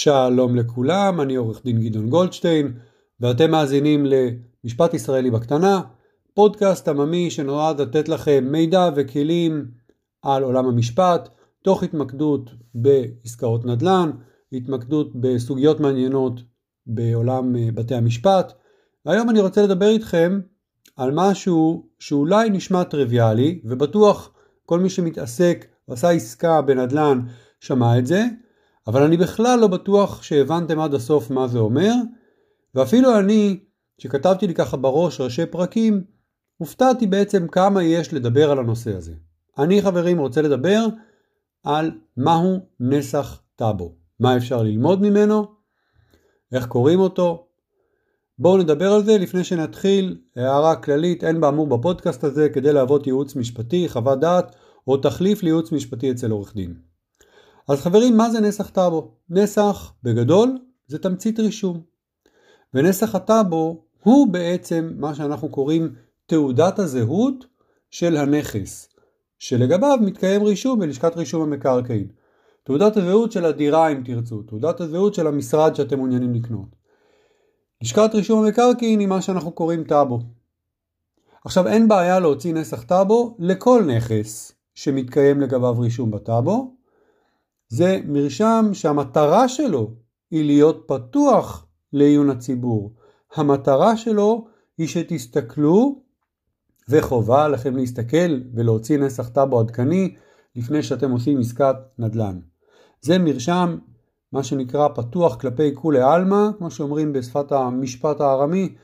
שלום לכולם, אני עורך דין גדעון גולדשטיין, ואתם מאזינים למשפט ישראלי בקטנה, פודקאסט עממי שנועד לתת לכם מידע וכלים על עולם המשפט, תוך התמקדות בעסקאות נדל"ן, התמקדות בסוגיות מעניינות בעולם אה, בתי המשפט. והיום אני רוצה לדבר איתכם על משהו שאולי נשמע טריוויאלי, ובטוח כל מי שמתעסק ועשה עסקה בנדל"ן שמע את זה, אבל אני בכלל לא בטוח שהבנתם עד הסוף מה זה אומר, ואפילו אני, שכתבתי לי ככה בראש ראשי פרקים, הופתעתי בעצם כמה יש לדבר על הנושא הזה. אני חברים רוצה לדבר על מהו נסח טאבו, מה אפשר ללמוד ממנו, איך קוראים אותו. בואו נדבר על זה לפני שנתחיל, הערה כללית, אין באמור בפודקאסט הזה כדי להוות ייעוץ משפטי, חוות דעת או תחליף לייעוץ משפטי אצל עורך דין. אז חברים, מה זה נסח טאבו? נסח, בגדול, זה תמצית רישום. ונסח הטאבו הוא בעצם מה שאנחנו קוראים תעודת הזהות של הנכס, שלגביו מתקיים רישום בלשכת רישום המקרקעין. תעודת הזהות של הדירה אם תרצו, תעודת הזהות של המשרד שאתם מעוניינים לקנות. לשכת רישום המקרקעין היא מה שאנחנו קוראים טאבו. עכשיו אין בעיה להוציא נסח טאבו לכל נכס שמתקיים לגביו רישום בטאבו, זה מרשם שהמטרה שלו היא להיות פתוח לעיון הציבור. המטרה שלו היא שתסתכלו, וחובה עליכם להסתכל ולהוציא נסח טאבו עדכני לפני שאתם עושים עסקת נדל"ן. זה מרשם, מה שנקרא פתוח כלפי כולי עלמא, כמו שאומרים בשפת המשפט הארמי,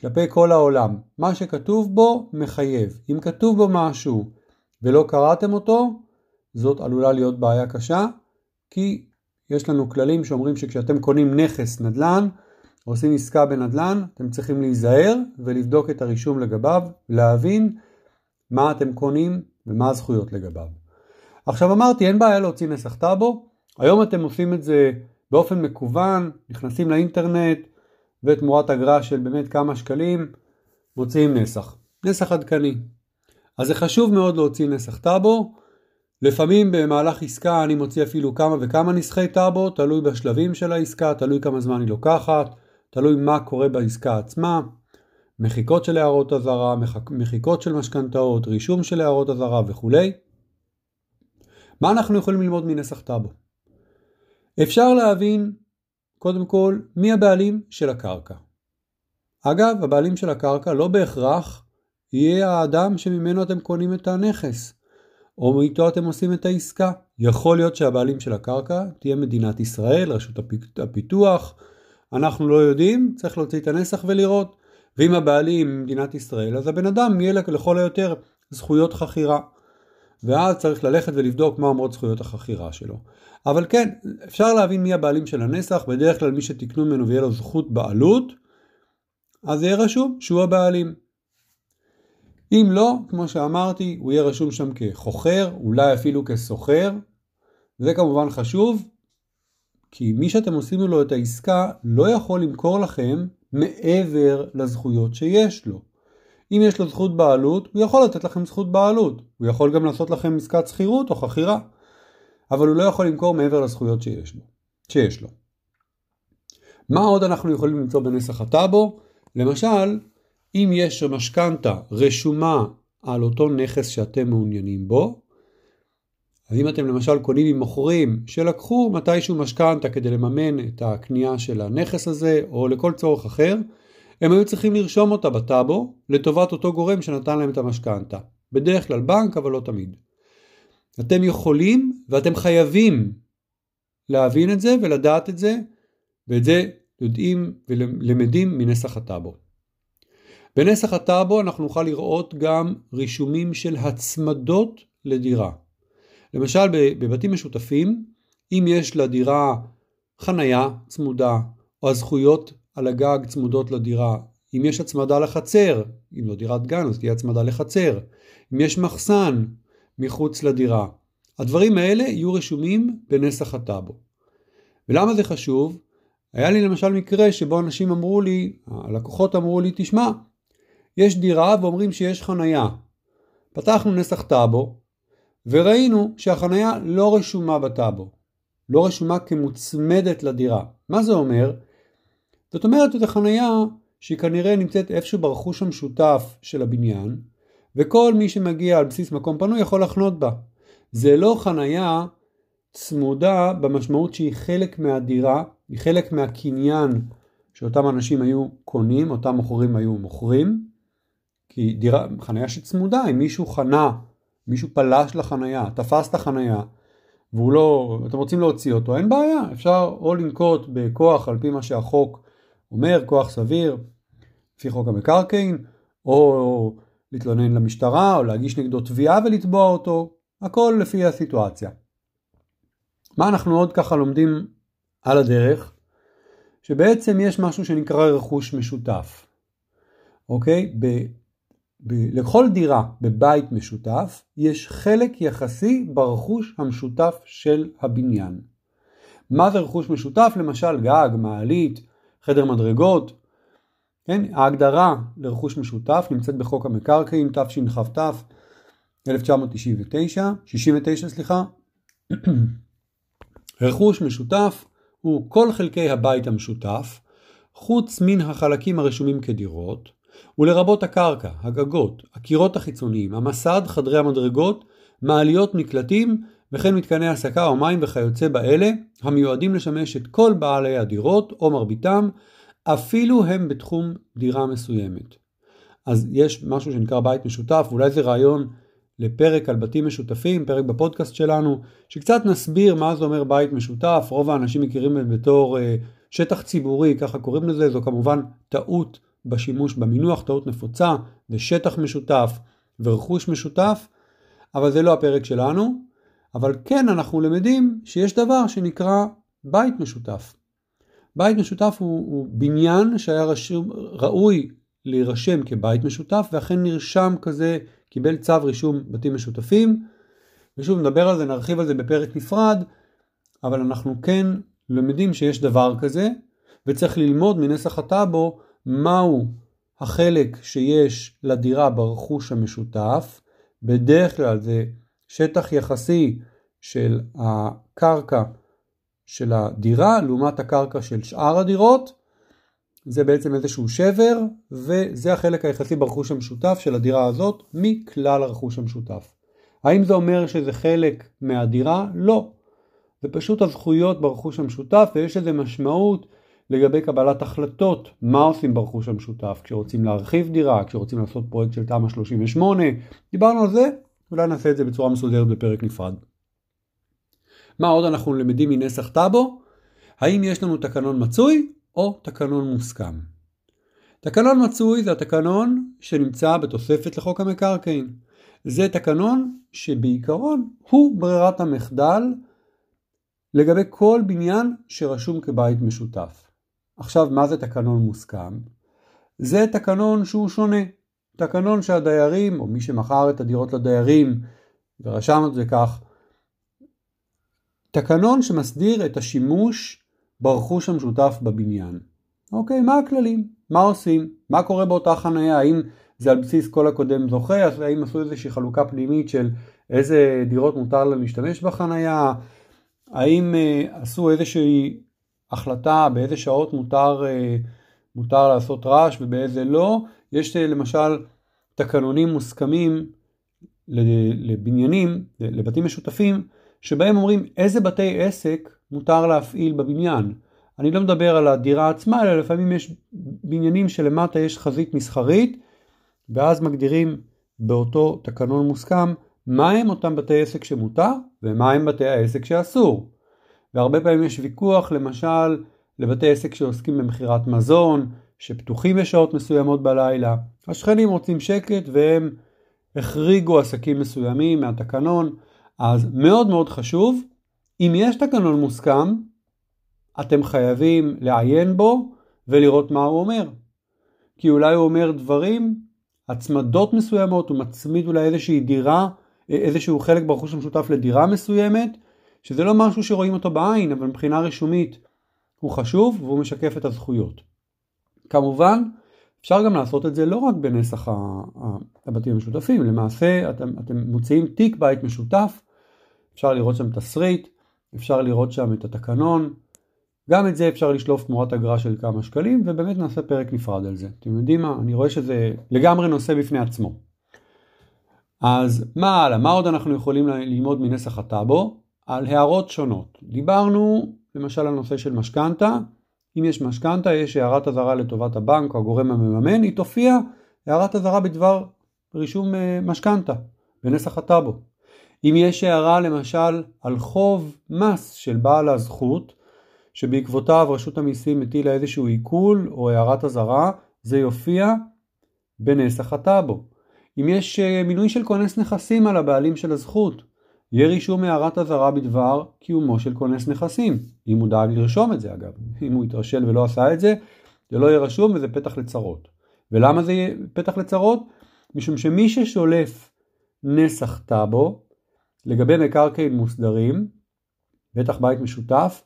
כלפי כל העולם. מה שכתוב בו מחייב. אם כתוב בו משהו ולא קראתם אותו, זאת עלולה להיות בעיה קשה, כי יש לנו כללים שאומרים שכשאתם קונים נכס נדל"ן, עושים עסקה בנדל"ן, אתם צריכים להיזהר ולבדוק את הרישום לגביו, להבין מה אתם קונים ומה הזכויות לגביו. עכשיו אמרתי, אין בעיה להוציא נסח טאבו, היום אתם עושים את זה באופן מקוון, נכנסים לאינטרנט ותמורת אגרה של באמת כמה שקלים, מוציאים נסח, נסח עדכני. אז זה חשוב מאוד להוציא נסח טאבו, לפעמים במהלך עסקה אני מוציא אפילו כמה וכמה נסחי טאבו, תלוי בשלבים של העסקה, תלוי כמה זמן היא לוקחת, תלוי מה קורה בעסקה עצמה, מחיקות של הערות אזהרה, מחיקות של משכנתאות, רישום של הערות אזהרה וכולי. מה אנחנו יכולים ללמוד מנסח טאבו? אפשר להבין קודם כל מי הבעלים של הקרקע. אגב, הבעלים של הקרקע לא בהכרח יהיה האדם שממנו אתם קונים את הנכס. או איתו אתם עושים את העסקה. יכול להיות שהבעלים של הקרקע תהיה מדינת ישראל, רשות הפיתוח, אנחנו לא יודעים, צריך להוציא את הנסח ולראות. ואם הבעלים מדינת ישראל, אז הבן אדם יהיה לכל היותר זכויות חכירה. ואז צריך ללכת ולבדוק מה אומרות זכויות החכירה שלו. אבל כן, אפשר להבין מי הבעלים של הנסח, בדרך כלל מי שתקנו ממנו ויהיה לו זכות בעלות, אז יהיה רשום שהוא הבעלים. אם לא, כמו שאמרתי, הוא יהיה רשום שם כחוכר, אולי אפילו כסוחר. זה כמובן חשוב, כי מי שאתם עושים לו את העסקה לא יכול למכור לכם מעבר לזכויות שיש לו. אם יש לו זכות בעלות, הוא יכול לתת לכם זכות בעלות. הוא יכול גם לעשות לכם עסקת שכירות או חכירה. אבל הוא לא יכול למכור מעבר לזכויות שיש לו. שיש לו. מה עוד אנחנו יכולים למצוא בנסח הטאבו? למשל, אם יש משכנתה רשומה על אותו נכס שאתם מעוניינים בו, אז אם אתם למשל קונים ממוכרים שלקחו מתישהו משכנתה כדי לממן את הקנייה של הנכס הזה או לכל צורך אחר, הם היו צריכים לרשום אותה בטאבו לטובת אותו גורם שנתן להם את המשכנתה. בדרך כלל בנק אבל לא תמיד. אתם יכולים ואתם חייבים להבין את זה ולדעת את זה ואת זה יודעים ולמדים מנסח הטאבו. בנסח הטאבו אנחנו נוכל לראות גם רישומים של הצמדות לדירה. למשל בבתים משותפים, אם יש לדירה חניה צמודה, או הזכויות על הגג צמודות לדירה, אם יש הצמדה לחצר, אם לא דירת גן אז תהיה הצמדה לחצר, אם יש מחסן מחוץ לדירה, הדברים האלה יהיו רשומים בנסח הטאבו. ולמה זה חשוב? היה לי למשל מקרה שבו אנשים אמרו לי, הלקוחות אמרו לי, תשמע, יש דירה ואומרים שיש חנייה. פתחנו נסח טאבו וראינו שהחנייה לא רשומה בטאבו. לא רשומה כמוצמדת לדירה. מה זה אומר? זאת אומרת, זו חנייה שהיא כנראה נמצאת איפשהו ברכוש המשותף של הבניין, וכל מי שמגיע על בסיס מקום פנוי יכול לחנות בה. זה לא חנייה צמודה במשמעות שהיא חלק מהדירה, היא חלק מהקניין שאותם אנשים היו קונים, אותם מוכרים היו מוכרים, כי דירה, חנייה שצמודה, אם מישהו חנה, מישהו פלש לחנייה, תפס את החנייה, והוא לא, אתם רוצים להוציא אותו, אין בעיה, אפשר או לנקוט בכוח על פי מה שהחוק אומר, כוח סביר, לפי חוק המקרקעין, או להתלונן למשטרה, או להגיש נגדו תביעה ולתבוע אותו, הכל לפי הסיטואציה. מה אנחנו עוד ככה לומדים על הדרך? שבעצם יש משהו שנקרא רכוש משותף. אוקיי? ב, לכל דירה בבית משותף יש חלק יחסי ברכוש המשותף של הבניין. מה זה רכוש משותף? למשל גג, מעלית, חדר מדרגות. כן? ההגדרה לרכוש משותף נמצאת בחוק המקרקעין תשכ"ת 1999, 69 סליחה. רכוש משותף הוא כל חלקי הבית המשותף, חוץ מן החלקים הרשומים כדירות, ולרבות הקרקע, הגגות, הקירות החיצוניים, המסד, חדרי המדרגות, מעליות מקלטים, וכן מתקני הסקה או מים וכיוצא באלה, המיועדים לשמש את כל בעלי הדירות או מרביתם, אפילו הם בתחום דירה מסוימת. אז יש משהו שנקרא בית משותף, ואולי זה רעיון לפרק על בתים משותפים, פרק בפודקאסט שלנו, שקצת נסביר מה זה אומר בית משותף, רוב האנשים מכירים את בתור אה, שטח ציבורי, ככה קוראים לזה, זו כמובן טעות בשימוש במינוח, טעות נפוצה, זה שטח משותף ורכוש משותף, אבל זה לא הפרק שלנו, אבל כן אנחנו למדים שיש דבר שנקרא בית משותף. בית משותף הוא, הוא בניין שהיה רשום, ראוי להירשם כבית משותף ואכן נרשם כזה קיבל צו רישום בתים משותפים, ושוב נדבר על זה, נרחיב על זה בפרק נפרד, אבל אנחנו כן למדים שיש דבר כזה, וצריך ללמוד מנסח הטאבו מהו החלק שיש לדירה ברכוש המשותף, בדרך כלל זה שטח יחסי של הקרקע של הדירה לעומת הקרקע של שאר הדירות, זה בעצם איזשהו שבר, וזה החלק היחסי ברכוש המשותף של הדירה הזאת מכלל הרכוש המשותף. האם זה אומר שזה חלק מהדירה? לא. זה פשוט הזכויות ברכוש המשותף ויש לזה משמעות לגבי קבלת החלטות מה עושים ברכוש המשותף כשרוצים להרחיב דירה, כשרוצים לעשות פרויקט של תמ"א 38, דיברנו על זה, אולי נעשה את זה בצורה מסודרת בפרק נפרד. מה עוד אנחנו למדים מנסח טאבו? האם יש לנו תקנון מצוי או תקנון מוסכם. תקנון מצוי זה התקנון שנמצא בתוספת לחוק המקרקעין. זה תקנון שבעיקרון הוא ברירת המחדל לגבי כל בניין שרשום כבית משותף. עכשיו, מה זה תקנון מוסכם? זה תקנון שהוא שונה. תקנון שהדיירים, או מי שמכר את הדירות לדיירים, ורשם את זה כך, תקנון שמסדיר את השימוש ברכוש המשותף בבניין. אוקיי, מה הכללים? מה עושים? מה קורה באותה חניה? האם זה על בסיס כל הקודם זוכה? האם עשו איזושהי חלוקה פנימית של איזה דירות מותר להם להשתמש בחניה? האם אה, עשו איזושהי החלטה באיזה שעות מותר, אה, מותר לעשות רעש ובאיזה לא? יש אה, למשל תקנונים מוסכמים לבניינים, לבתים משותפים, שבהם אומרים איזה בתי עסק מותר להפעיל בבניין. אני לא מדבר על הדירה עצמה, אלא לפעמים יש בניינים שלמטה יש חזית מסחרית, ואז מגדירים באותו תקנון מוסכם מהם אותם בתי עסק שמותר ומהם בתי העסק שאסור. והרבה פעמים יש ויכוח למשל לבתי עסק שעוסקים במכירת מזון, שפתוחים בשעות מסוימות בלילה. השכנים רוצים שקט והם החריגו עסקים מסוימים מהתקנון, אז מאוד מאוד חשוב אם יש תקנון מוסכם, אתם חייבים לעיין בו ולראות מה הוא אומר. כי אולי הוא אומר דברים, הצמדות מסוימות, הוא מצמיד אולי איזושהי דירה, איזשהו חלק ברכוש המשותף לדירה מסוימת, שזה לא משהו שרואים אותו בעין, אבל מבחינה רישומית הוא חשוב והוא משקף את הזכויות. כמובן, אפשר גם לעשות את זה לא רק בנסח הבתים המשותפים, למעשה אתם, אתם מוציאים תיק בית משותף, אפשר לראות שם תסריט, אפשר לראות שם את התקנון, גם את זה אפשר לשלוף תמורת אגרה של כמה שקלים, ובאמת נעשה פרק נפרד על זה. אתם יודעים מה? אני רואה שזה לגמרי נושא בפני עצמו. אז מה הלאה? מה עוד אנחנו יכולים ללמוד מנסח הטאבו? על הערות שונות. דיברנו למשל על נושא של משכנתה. אם יש משכנתה, יש הערת אזהרה לטובת הבנק או הגורם המממן, היא תופיע הערת אזהרה בדבר רישום אה, משכנתה בנסח הטאבו. אם יש הערה למשל על חוב מס של בעל הזכות, שבעקבותיו רשות המיסים הטילה איזשהו עיכול או הערת אזהרה, זה יופיע בנסח הטאבו. אם יש אה, מינוי של כונס נכסים על הבעלים של הזכות, יהיה רישום הערת אזהרה בדבר קיומו של כונס נכסים, אם הוא דאג לרשום את זה אגב, אם הוא התרשל ולא עשה את זה, זה לא יהיה רשום וזה פתח לצרות. ולמה זה פתח לצרות? משום שמי ששולף נסח טאבו לגבי מקרקעין מוסדרים, בטח בית משותף,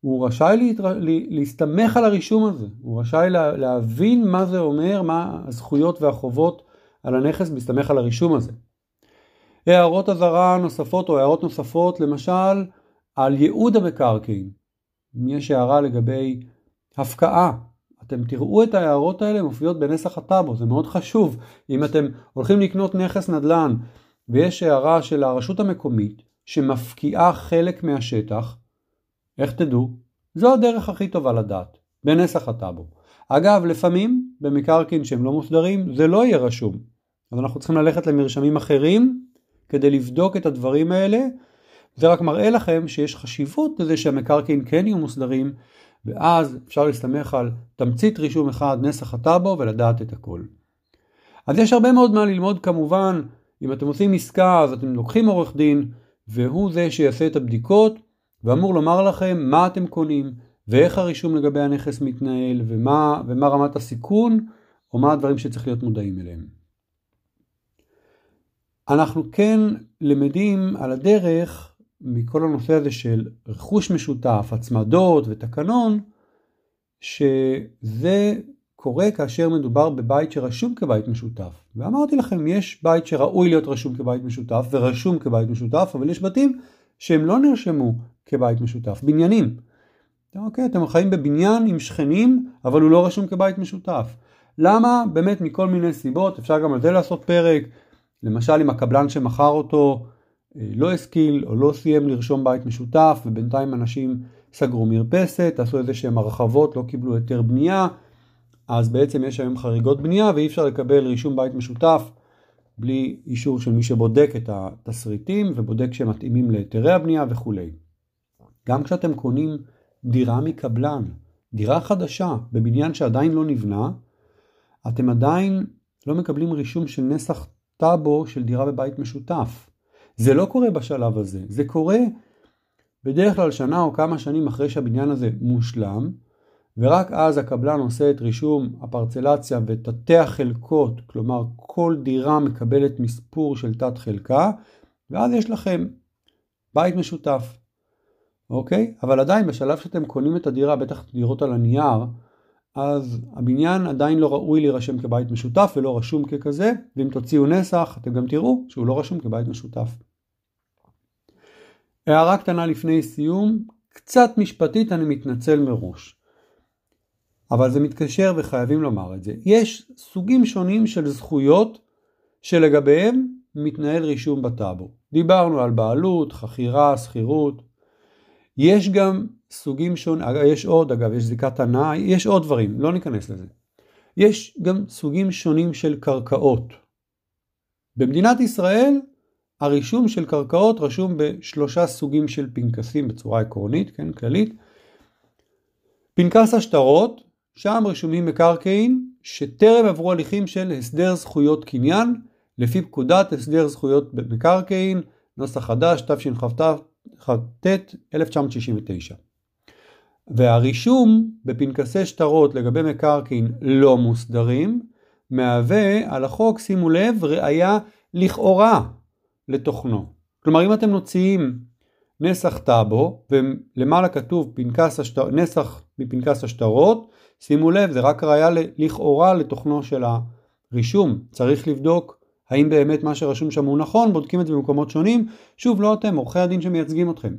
הוא רשאי להתר... להסתמך על הרישום הזה, הוא רשאי לה... להבין מה זה אומר, מה הזכויות והחובות על הנכס בהסתמך על הרישום הזה. הערות אזהרה נוספות או הערות נוספות למשל על ייעוד המקרקעין. אם יש הערה לגבי הפקעה, אתם תראו את ההערות האלה מופיעות בנסח הטאבו, זה מאוד חשוב. אם אתם הולכים לקנות נכס נדל"ן ויש הערה של הרשות המקומית שמפקיעה חלק מהשטח, איך תדעו? זו הדרך הכי טובה לדעת, בנסח הטאבו. אגב, לפעמים במקרקעין שהם לא מוסדרים זה לא יהיה רשום. אז אנחנו צריכים ללכת למרשמים אחרים כדי לבדוק את הדברים האלה. זה רק מראה לכם שיש חשיבות לזה שהמקרקעין כן יהיו מוסדרים, ואז אפשר להסתמך על תמצית רישום אחד, נסח הטאבו, ולדעת את הכל. אז יש הרבה מאוד מה ללמוד כמובן, אם אתם עושים עסקה אז אתם לוקחים עורך דין, והוא זה שיעשה את הבדיקות, ואמור לומר לכם מה אתם קונים, ואיך הרישום לגבי הנכס מתנהל, ומה, ומה רמת הסיכון, או מה הדברים שצריך להיות מודעים אליהם. אנחנו כן למדים על הדרך מכל הנושא הזה של רכוש משותף, הצמדות ותקנון, שזה קורה כאשר מדובר בבית שרשום כבית משותף. ואמרתי לכם, יש בית שראוי להיות רשום כבית משותף ורשום כבית משותף, אבל יש בתים שהם לא נרשמו כבית משותף, בניינים. אוקיי, אתם חיים בבניין עם שכנים, אבל הוא לא רשום כבית משותף. למה? באמת מכל מיני סיבות, אפשר גם על זה לעשות פרק, למשל אם הקבלן שמכר אותו אה, לא השכיל או לא סיים לרשום בית משותף ובינתיים אנשים סגרו מרפסת, עשו איזה שהם הרחבות, לא קיבלו היתר בנייה, אז בעצם יש היום חריגות בנייה ואי אפשר לקבל רישום בית משותף בלי אישור של מי שבודק את התסריטים ובודק שהם מתאימים להיתרי הבנייה וכולי. גם כשאתם קונים דירה מקבלן, דירה חדשה בבניין שעדיין לא נבנה, אתם עדיין לא מקבלים רישום של נסח טאבו של דירה בבית משותף. זה לא קורה בשלב הזה, זה קורה בדרך כלל שנה או כמה שנים אחרי שהבניין הזה מושלם, ורק אז הקבלן עושה את רישום הפרצלציה ותתי החלקות, כלומר כל דירה מקבלת מספור של תת חלקה, ואז יש לכם בית משותף, אוקיי? אבל עדיין בשלב שאתם קונים את הדירה, בטח דירות על הנייר, אז הבניין עדיין לא ראוי להירשם כבית משותף ולא רשום ככזה, ואם תוציאו נסח אתם גם תראו שהוא לא רשום כבית משותף. הערה קטנה לפני סיום, קצת משפטית אני מתנצל מראש. אבל זה מתקשר וחייבים לומר את זה. יש סוגים שונים של זכויות שלגביהם מתנהל רישום בטאבו. דיברנו על בעלות, חכירה, שכירות. יש גם סוגים שונים, יש עוד אגב, יש זיקת הנאה, יש עוד דברים, לא ניכנס לזה. יש גם סוגים שונים של קרקעות. במדינת ישראל הרישום של קרקעות רשום בשלושה סוגים של פנקסים בצורה עקרונית, כן, כללית. פנקס השטרות, שם רשומים מקרקעין שטרם עברו הליכים של הסדר זכויות קניין לפי פקודת הסדר זכויות במקרקעין, נוסח חדש, תשכ"ט 1969. והרישום בפנקסי שטרות לגבי מקרקעין לא מוסדרים מהווה על החוק, שימו לב, ראיה לכאורה לתוכנו. כלומר אם אתם מוציאים נסח טאבו ולמעלה כתוב פנקס השטר, נסח מפנקס השטרות, שימו לב זה רק ראיה לכאורה לתוכנו של הרישום. צריך לבדוק האם באמת מה שרשום שם הוא נכון, בודקים את זה במקומות שונים. שוב לא אתם, עורכי הדין שמייצגים אתכם.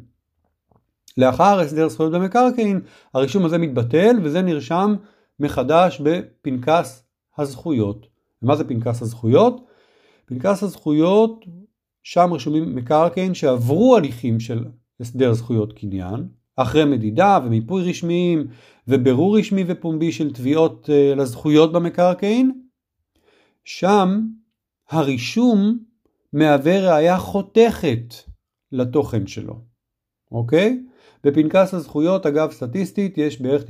לאחר הסדר זכויות במקרקעין, הרישום הזה מתבטל וזה נרשם מחדש בפנקס הזכויות. ומה זה פנקס הזכויות? פנקס הזכויות, שם רשומים מקרקעין שעברו הליכים של הסדר זכויות קניין, אחרי מדידה ומיפוי רשמיים ובירור רשמי ופומבי של תביעות uh, לזכויות במקרקעין, שם הרישום מהווה ראייה חותכת לתוכן שלו, אוקיי? בפנקס הזכויות, אגב סטטיסטית, יש בערך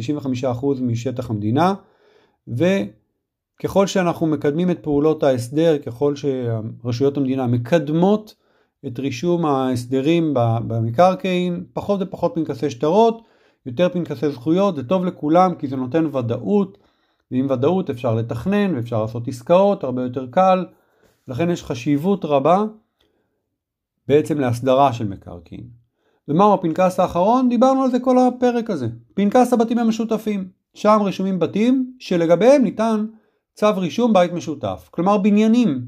95% משטח המדינה, וככל שאנחנו מקדמים את פעולות ההסדר, ככל שרשויות המדינה מקדמות את רישום ההסדרים במקרקעין, פחות ופחות פנקסי שטרות, יותר פנקסי זכויות, זה טוב לכולם כי זה נותן ודאות, ועם ודאות אפשר לתכנן ואפשר לעשות עסקאות, הרבה יותר קל, לכן יש חשיבות רבה בעצם להסדרה של מקרקעין. ומהו הפנקס האחרון? דיברנו על זה כל הפרק הזה. פנקס הבתים המשותפים. שם רשומים בתים שלגביהם ניתן צו רישום בית משותף. כלומר בניינים.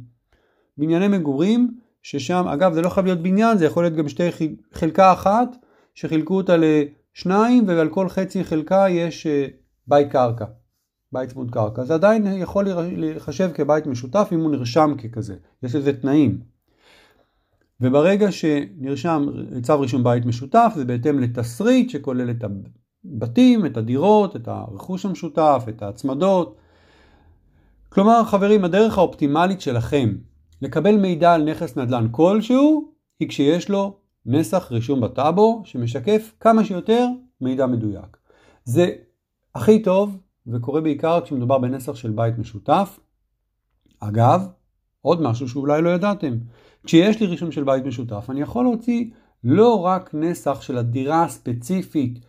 בנייני מגורים ששם, אגב זה לא חייב להיות בניין, זה יכול להיות גם שתי חלקה אחת שחילקו אותה לשניים ועל כל חצי חלקה יש אה, בית קרקע. בית צמוד קרקע. זה עדיין יכול להיחשב כבית משותף אם הוא נרשם ככזה. יש לזה תנאים. וברגע שנרשם צו רישום בית משותף זה בהתאם לתסריט שכולל את הבתים, את הדירות, את הרכוש המשותף, את ההצמדות. כלומר חברים הדרך האופטימלית שלכם לקבל מידע על נכס נדל"ן כלשהו היא כשיש לו נסח רישום בטאבו שמשקף כמה שיותר מידע מדויק. זה הכי טוב וקורה בעיקר כשמדובר בנסח של בית משותף. אגב, עוד משהו שאולי לא ידעתם, כשיש לי רישום של בית משותף אני יכול להוציא לא רק נסח של הדירה הספציפית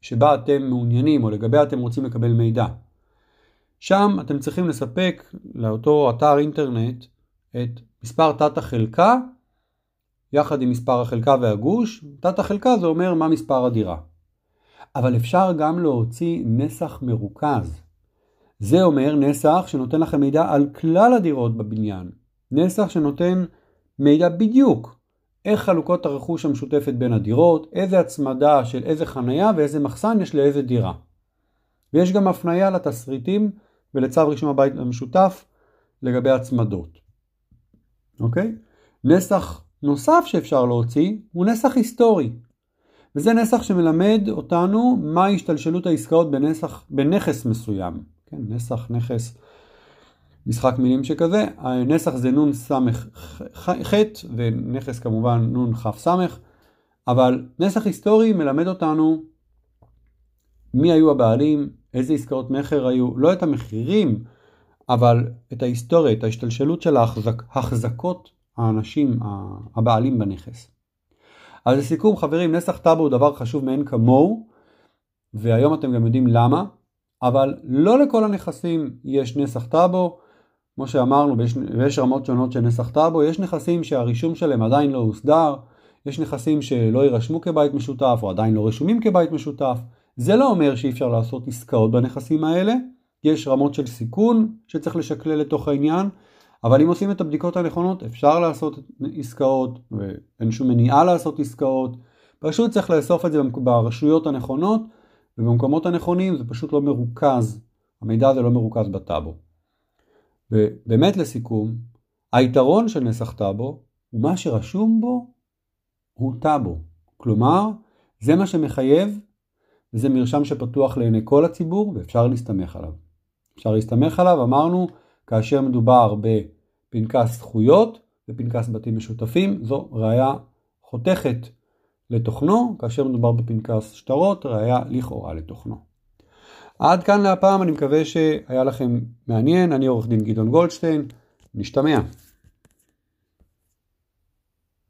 שבה אתם מעוניינים או לגביה אתם רוצים לקבל מידע. שם אתם צריכים לספק לאותו אתר אינטרנט את מספר תת החלקה יחד עם מספר החלקה והגוש. תת החלקה זה אומר מה מספר הדירה. אבל אפשר גם להוציא נסח מרוכז. זה אומר נסח שנותן לכם מידע על כלל הדירות בבניין. נסח שנותן מידע בדיוק איך חלוקות הרכוש המשותפת בין הדירות, איזה הצמדה של איזה חנייה ואיזה מחסן יש לאיזה דירה. ויש גם הפניה לתסריטים ולצו רישום הבית המשותף לגבי הצמדות. אוקיי? נסח נוסף שאפשר להוציא הוא נסח היסטורי. וזה נסח שמלמד אותנו מה השתלשלות העסקאות בנסח, בנכס מסוים. כן, נסח, נכס, משחק מילים שכזה. נסח זה נון סמך ח' ונכס כמובן נון כ' סמך. אבל נסח היסטורי מלמד אותנו מי היו הבעלים, איזה עסקאות מכר היו, לא את המחירים, אבל את ההיסטוריה, את ההשתלשלות של ההחזק, החזקות האנשים, הבעלים בנכס. אז לסיכום חברים, נסח טאבו הוא דבר חשוב מאין כמוהו, והיום אתם גם יודעים למה, אבל לא לכל הנכסים יש נסח טאבו, כמו שאמרנו, ויש, ויש רמות שונות של נסח טאבו, יש נכסים שהרישום שלהם עדיין לא הוסדר, יש נכסים שלא יירשמו כבית משותף או עדיין לא רשומים כבית משותף. זה לא אומר שאי אפשר לעשות עסקאות בנכסים האלה, יש רמות של סיכון שצריך לשקלל לתוך העניין, אבל אם עושים את הבדיקות הנכונות אפשר לעשות עסקאות ואין שום מניעה לעשות עסקאות, פשוט צריך לאסוף את זה ברשויות הנכונות ובמקומות הנכונים זה פשוט לא מרוכז, המידע הזה לא מרוכז בטאבו. ובאמת לסיכום, היתרון של נסח טאבו הוא מה שרשום בו הוא טאבו, כלומר זה מה שמחייב וזה מרשם שפתוח לעיני כל הציבור ואפשר להסתמך עליו. אפשר להסתמך עליו, אמרנו, כאשר מדובר בפנקס זכויות ופנקס בתים משותפים, זו ראיה חותכת לתוכנו, כאשר מדובר בפנקס שטרות, ראיה לכאורה לתוכנו. עד כאן להפעם, אני מקווה שהיה לכם מעניין, אני עורך דין גדעון גולדשטיין, נשתמע.